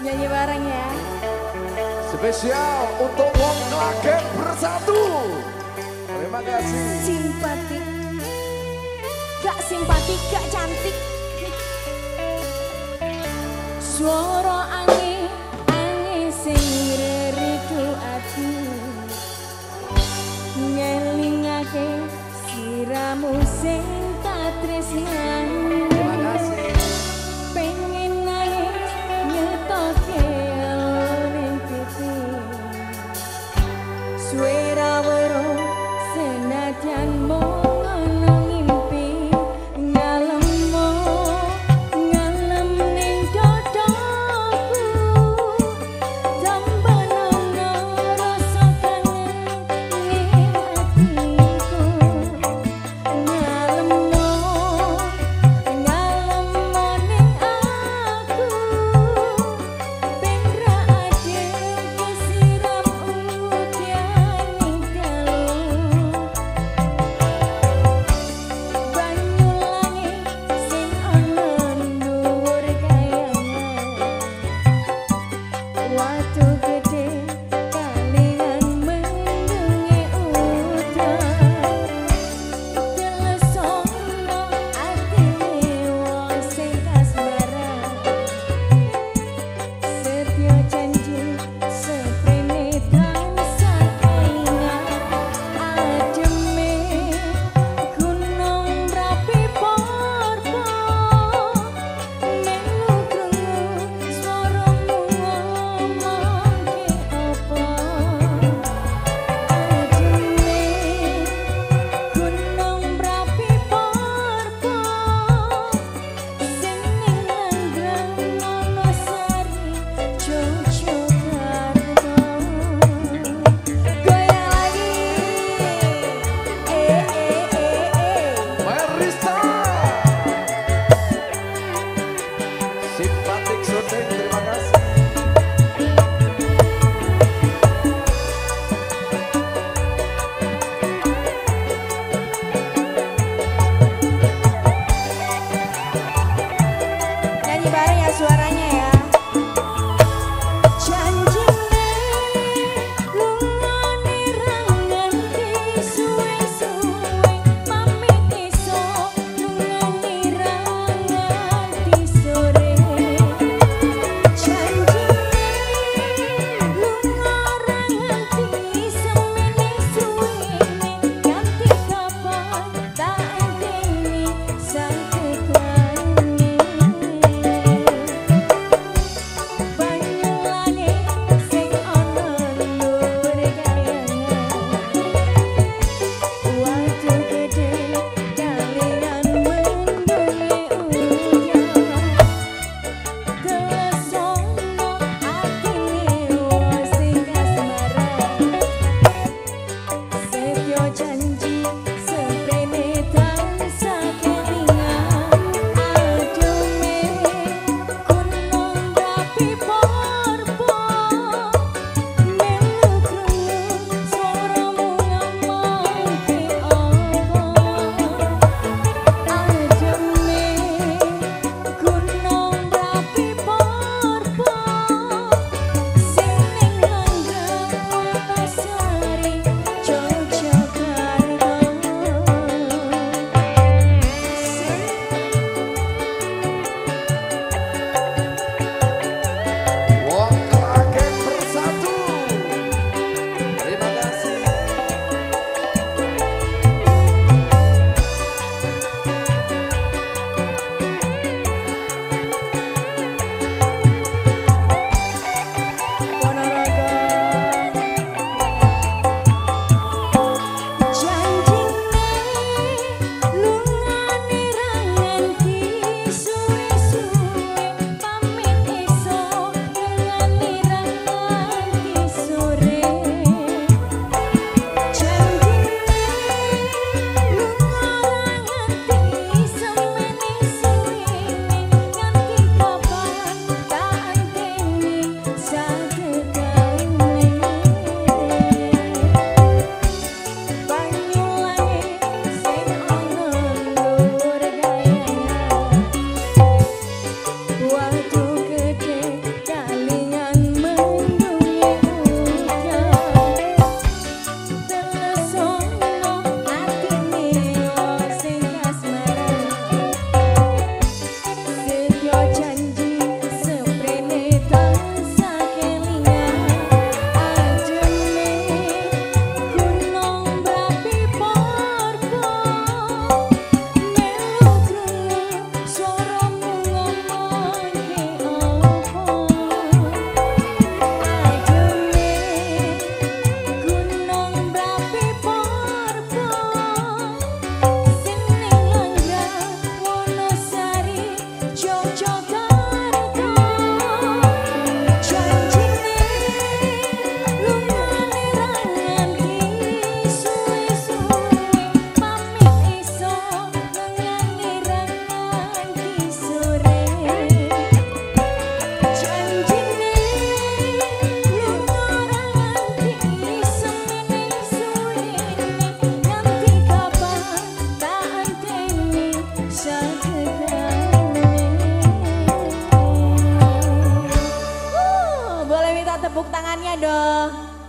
Nyanyi bareng ya. Spesial untuk Wong Klagen bersatu. Terima kasih. Simpatik. Gak simpatik, gak cantik. Suara